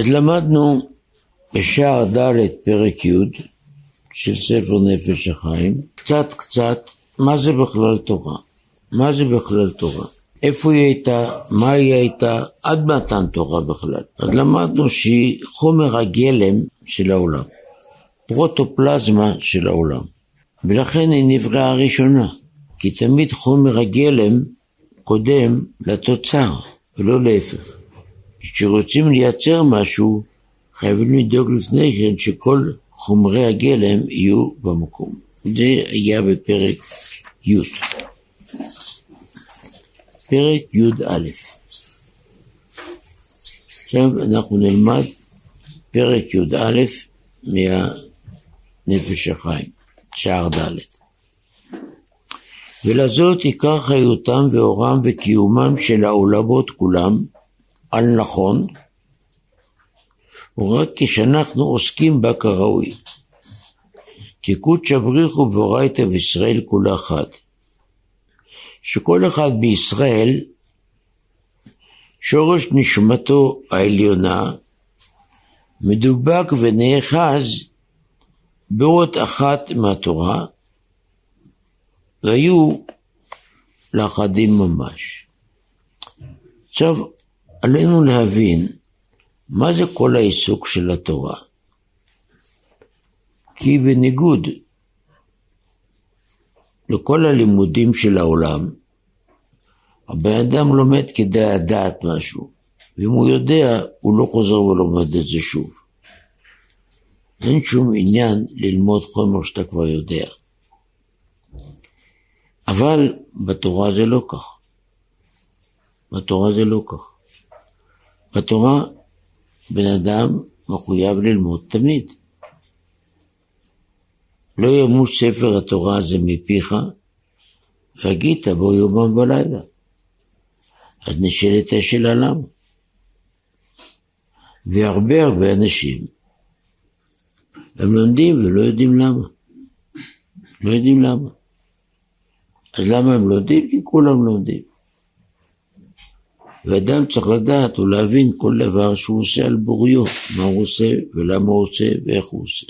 אז למדנו בשער ד' פרק י' של ספר נפש החיים, קצת קצת מה זה בכלל תורה, מה זה בכלל תורה, איפה היא הייתה, מה היא הייתה, עד מתן תורה בכלל. אז למדנו שהיא חומר הגלם של העולם, פרוטופלזמה של העולם, ולכן היא נבראה ראשונה, כי תמיד חומר הגלם קודם לתוצר, ולא להפך. כשרוצים לייצר משהו, חייבים לדאוג לפני כן שכל חומרי הגלם יהיו במקום. זה היה בפרק י'. פרק י"א. עכשיו אנחנו נלמד פרק י"א מהנפש החיים, שער ד'. ולזאת עיקר חיותם ואורם וקיומם של העולמות כולם, על נכון, ורק כשאנחנו עוסקים בה כראוי. כי קודש הבריחו ואורייתא וישראל כולה אחת. שכל אחד בישראל, שורש נשמתו העליונה, מדובק ונאחז באות אחת מהתורה, והיו לאחדים ממש. עכשיו, עלינו להבין מה זה כל העיסוק של התורה. כי בניגוד לכל הלימודים של העולם, הבן אדם לומד כדי לדעת משהו, ואם הוא יודע, הוא לא חוזר ולומד את זה שוב. אין שום עניין ללמוד חומר שאתה כבר יודע. אבל בתורה זה לא כך. בתורה זה לא כך. בתורה בן אדם מחויב ללמוד תמיד. לא ימות ספר התורה הזה מפיך, והגית בו יומם ולילה. אז נשאלת השאלה למה. והרבה הרבה אנשים, הם לומדים ולא יודעים למה. לא יודעים למה. אז למה הם לומדים? כי כולם לומדים. ואדם צריך לדעת ולהבין כל דבר שהוא עושה על בוריו, מה הוא עושה ולמה הוא עושה ואיך הוא עושה.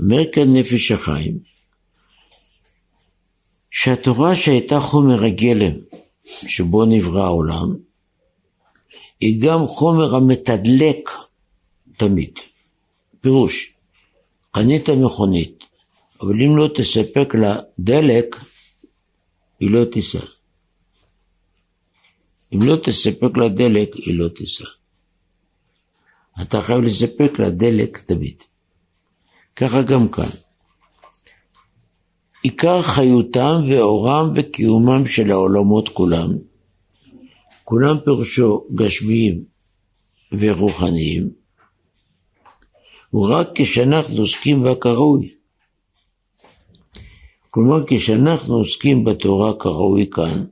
אומר כאן נפש החיים, שהתורה שהייתה חומר הגלם שבו נברא העולם, היא גם חומר המתדלק תמיד. פירוש, קנית מכונית, אבל אם לא תספק לה דלק, היא לא תיסע. אם לא תספק לה דלק, היא לא תיסע. אתה חייב לספק לה דלק תמיד. ככה גם כאן. עיקר חיותם ואורם וקיומם של העולמות כולם, כולם פירושו גשמיים ורוחניים, הוא רק כשאנחנו עוסקים בה כראוי. כלומר, כשאנחנו עוסקים בתורה כראוי כאן,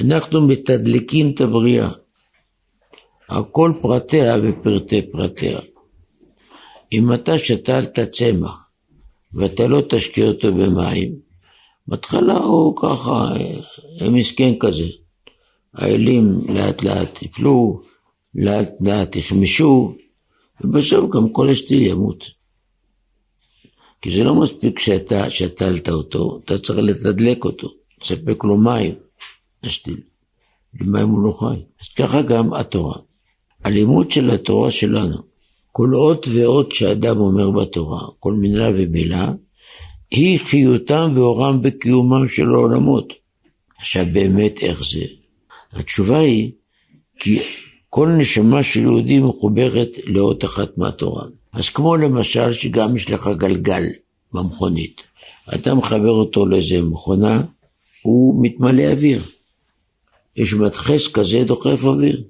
אנחנו מתדלקים את הבריאה, על כל פרטיה ופרטי פרטיה. אם אתה שתלת צמח ואתה לא תשקיע אותו במים, בהתחלה הוא ככה, מסכן כזה. האלים לאט לאט יפלו, לאט לאט יחמשו, ובסוף גם כל השתיל ימות. כי זה לא מספיק שאתה שתלת אותו, אתה צריך לתדלק אותו, תספק לו מים, השתיל. במים הוא לא חי. אז ככה גם התורה. הלימוד של התורה שלנו, כל אות ואות שאדם אומר בתורה, כל מילה ומילה, היא חיותם ואורם בקיומם של העולמות. עכשיו באמת איך זה? התשובה היא כי כל נשמה של יהודי מחוברת לאות אחת מהתורה. אז כמו למשל שגם יש לך גלגל במכונית, אתה מחבר אותו לאיזה מכונה, הוא מתמלא אוויר. יש מדחס כזה דוחף אוויר.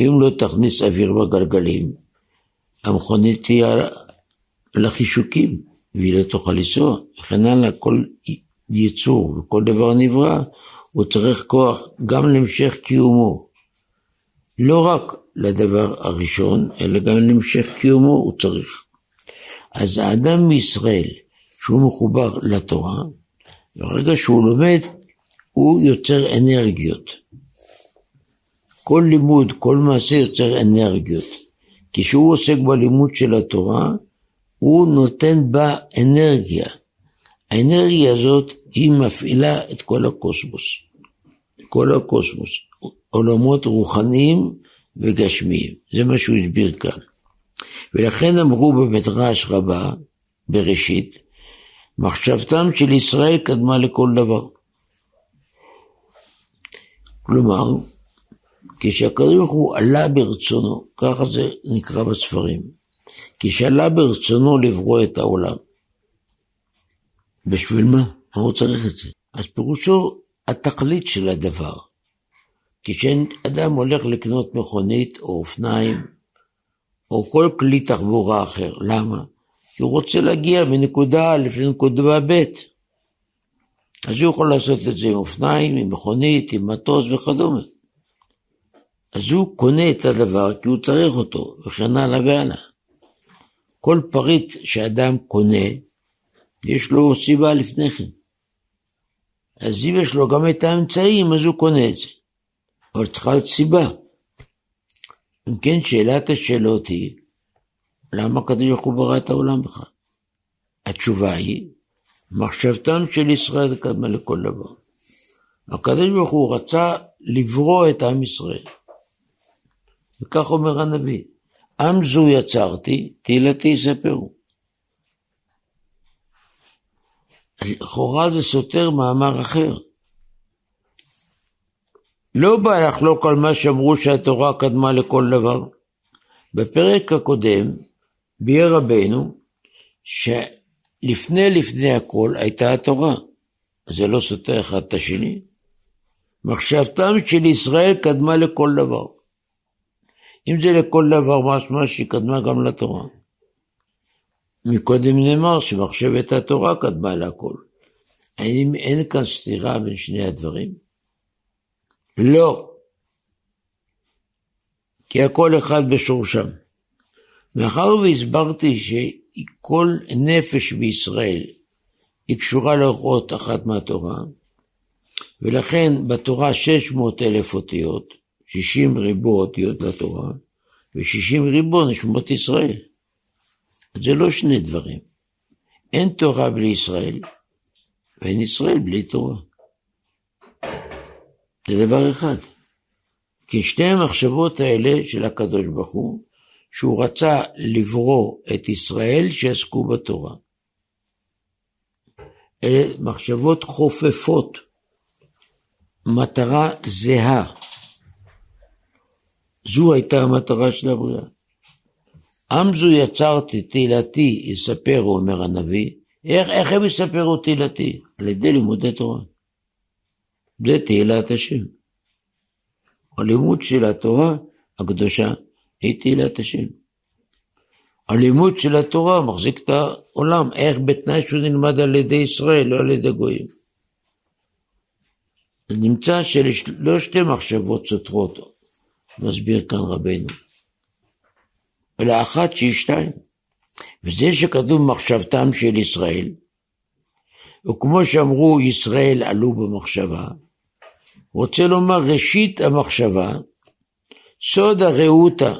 אם לא תכניס אוויר בגלגלים, המכונית תהיה על החישוקים, והיא לא תוכל לנסוע, וכן הלאה, כל יצור וכל דבר נברא, הוא צריך כוח גם להמשך קיומו. לא רק לדבר הראשון, אלא גם להמשך קיומו הוא צריך. אז האדם מישראל, שהוא מחובר לתורה, ברגע שהוא לומד, הוא יוצר אנרגיות. כל לימוד, כל מעשה יוצר אנרגיות. כשהוא עוסק בלימוד של התורה, הוא נותן בה אנרגיה. האנרגיה הזאת היא מפעילה את כל הקוסמוס. כל הקוסמוס. עולמות רוחניים וגשמיים. זה מה שהוא הסביר כאן. ולכן אמרו במדרש רבה, בראשית, מחשבתם של ישראל קדמה לכל דבר. כלומר, כשהקדוש ברוך הוא עלה ברצונו, ככה זה נקרא בספרים, כשעלה ברצונו לברוא את העולם, בשביל מה? מה הוא צריך את זה? אז פירושו התכלית של הדבר. כשאדם הולך לקנות מכונית או אופניים או כל כלי תחבורה אחר, למה? כי הוא רוצה להגיע מנקודה א' לנקודה ב'. אז הוא יכול לעשות את זה עם אופניים, עם מכונית, עם מטוס וכדומה. אז הוא קונה את הדבר כי הוא צריך אותו, וכן הלאה והלאה. כל פריט שאדם קונה, יש לו סיבה לפני כן. אז אם יש לו גם את האמצעים, אז הוא קונה את זה. אבל צריכה להיות סיבה. אם כן, שאלת השאלות היא, למה הקדוש ברוך הוא ברא את העולם בכלל? התשובה היא, מחשבתם של ישראל קדמה לכל דבר. הקדוש ברוך הוא רצה לברוא את עם ישראל. וכך אומר הנביא, עם זו יצרתי, תהילתי יספרו. לכאורה זה סותר מאמר אחר. לא בא לחלוק על מה שאמרו שהתורה קדמה לכל דבר. בפרק הקודם ביאר רבנו שלפני לפני הכל הייתה התורה. זה לא סותר אחד את השני. מחשבתם של ישראל קדמה לכל דבר. אם זה לכל דבר משמע שהיא קדמה גם לתורה. מקודם נאמר שמחשבת התורה קדמה להכל. האם אין כאן סתירה בין שני הדברים? לא. כי הכל אחד בשורשם. מאחר והסברתי שכל נפש בישראל היא קשורה לאורחות אחת מהתורה, ולכן בתורה 600 אלף אותיות, 60 ריבו אותיות לתורה, ו-60 ריבו נשמות ישראל. זה לא שני דברים. אין תורה בלי ישראל, ואין ישראל בלי תורה. זה דבר אחד. כי שתי המחשבות האלה של הקדוש ברוך הוא, שהוא רצה לברוא את ישראל שיעסקו בתורה. אלה מחשבות חופפות, מטרה זהה. זו הייתה המטרה של הבריאה. עם זו יצרתי תהילתי יספרו, אומר הנביא. איך, איך הם יספרו תהילתי? על ידי לימודי תורה. זה תהילת השם. הלימוד של התורה הקדושה היא תהילת השם. הלימוד של התורה מחזיק את העולם, איך בתנאי שהוא נלמד על ידי ישראל, לא על ידי גויים. נמצא שלא שתי מחשבות סותרות, מסביר כאן רבנו, אלא אחת שהיא שתיים. וזה שכתוב מחשבתם של ישראל, וכמו שאמרו ישראל עלו במחשבה, רוצה לומר ראשית המחשבה, סוד הרעותה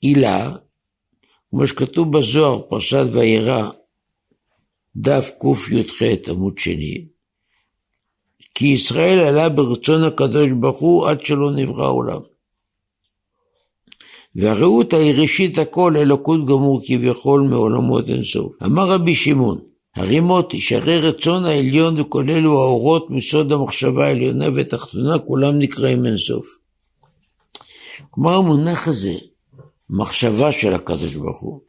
עילה, כמו שכתוב בזוהר, פרשת וירא, דף קי"ח עמוד שני, כי ישראל עלה ברצון הקדוש ברוך הוא עד שלא נברא העולם. והרעותה היא ראשית הכל אלוקות גמור כביכול מעולמות אינסוף. אמר רבי שמעון, הרימות, ישרי רצון העליון וכל אלו האורות מסוד המחשבה העליונה ותחתונה, כולם נקראים אינסוף. כלומר המונח הזה, מחשבה של הקדוש ברוך הוא,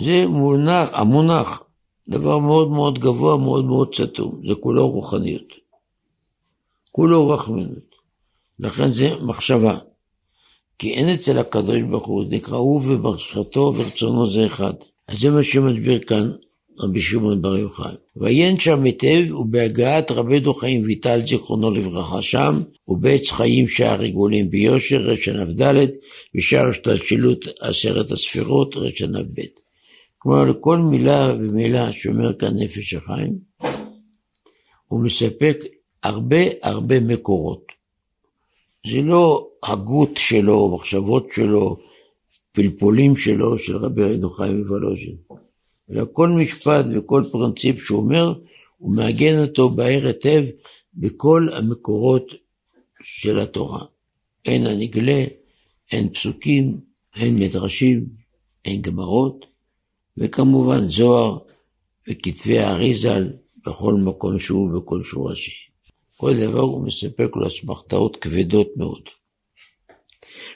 זה מונח, המונח, דבר מאוד מאוד גבוה, מאוד מאוד סתום, זה כולו רוחניות. כולו רחמנות. לכן זה מחשבה. כי אין אצל הקדוש ברוך הוא, נקרא הוא וברכתו ורצונו זה אחד. אז זה מה שמסביר כאן רבי שמעון בר יוחאי. ויין שם היטב, ובהגעת רבנו חיים ויטל זיכרונו לברכה שם, ובעץ חיים שער עיגולים ביושר, רש"ב, ושער השתלשלות עשרת הספירות, רש"ב. כלומר, לכל מילה ומילה שאומר כאן נפש החיים, הוא מספק הרבה הרבה מקורות. זה לא הגות שלו, מחשבות שלו, פלפולים שלו, של רבי רנו חיים מוולוז'ין, אלא כל משפט וכל פרינציפ שהוא אומר, הוא מעגן אותו בהר היטב בכל המקורות של התורה. אין הנגלה, אין פסוקים, אין מדרשים, אין גמרות, וכמובן זוהר וכתבי האריזל בכל מקום שהוא בכל שורשי. כל דבר הוא מספק לו אסמכתאות כבדות מאוד.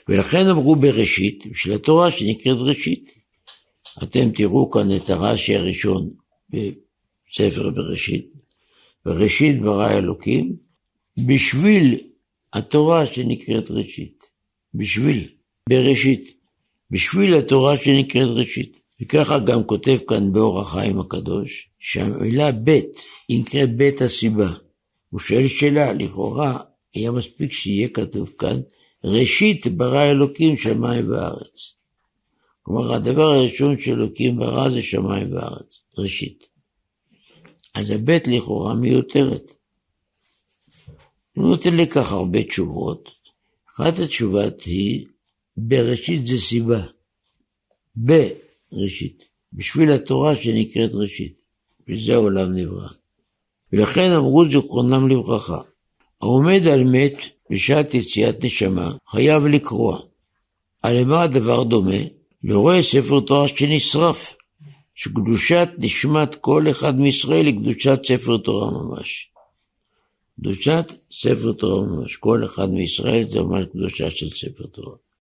ולכן אמרו בראשית, בשביל התורה שנקראת ראשית. אתם תראו כאן את הרש"י הראשון בספר בראשית, בראשית ברא אלוקים, בשביל התורה שנקראת ראשית. בשביל, בראשית. בשביל התורה שנקראת ראשית. וככה גם כותב כאן באור החיים הקדוש, שהמילה היא נקראת בית הסיבה. הוא שואל שאלה, לכאורה היה מספיק שיהיה כתוב כאן, ראשית ברא אלוקים שמיים וארץ. כלומר, הדבר הראשון שאלוקים ברא זה שמיים וארץ, ראשית. אז הבית לכאורה מיותרת. הוא נותן לכך הרבה תשובות. אחת התשובות היא, בראשית זה סיבה. בראשית. בשביל התורה שנקראת ראשית. וזה העולם נברא. ולכן אמרו זיכרונם לברכה, העומד על מת בשעת יציאת נשמה חייב לקרוע. מה הדבר דומה? לרואה ספר תורה שנשרף, שקדושת נשמת כל אחד מישראל היא קדושת ספר תורה ממש. קדושת ספר תורה ממש, כל אחד מישראל זה ממש קדושה של ספר תורה.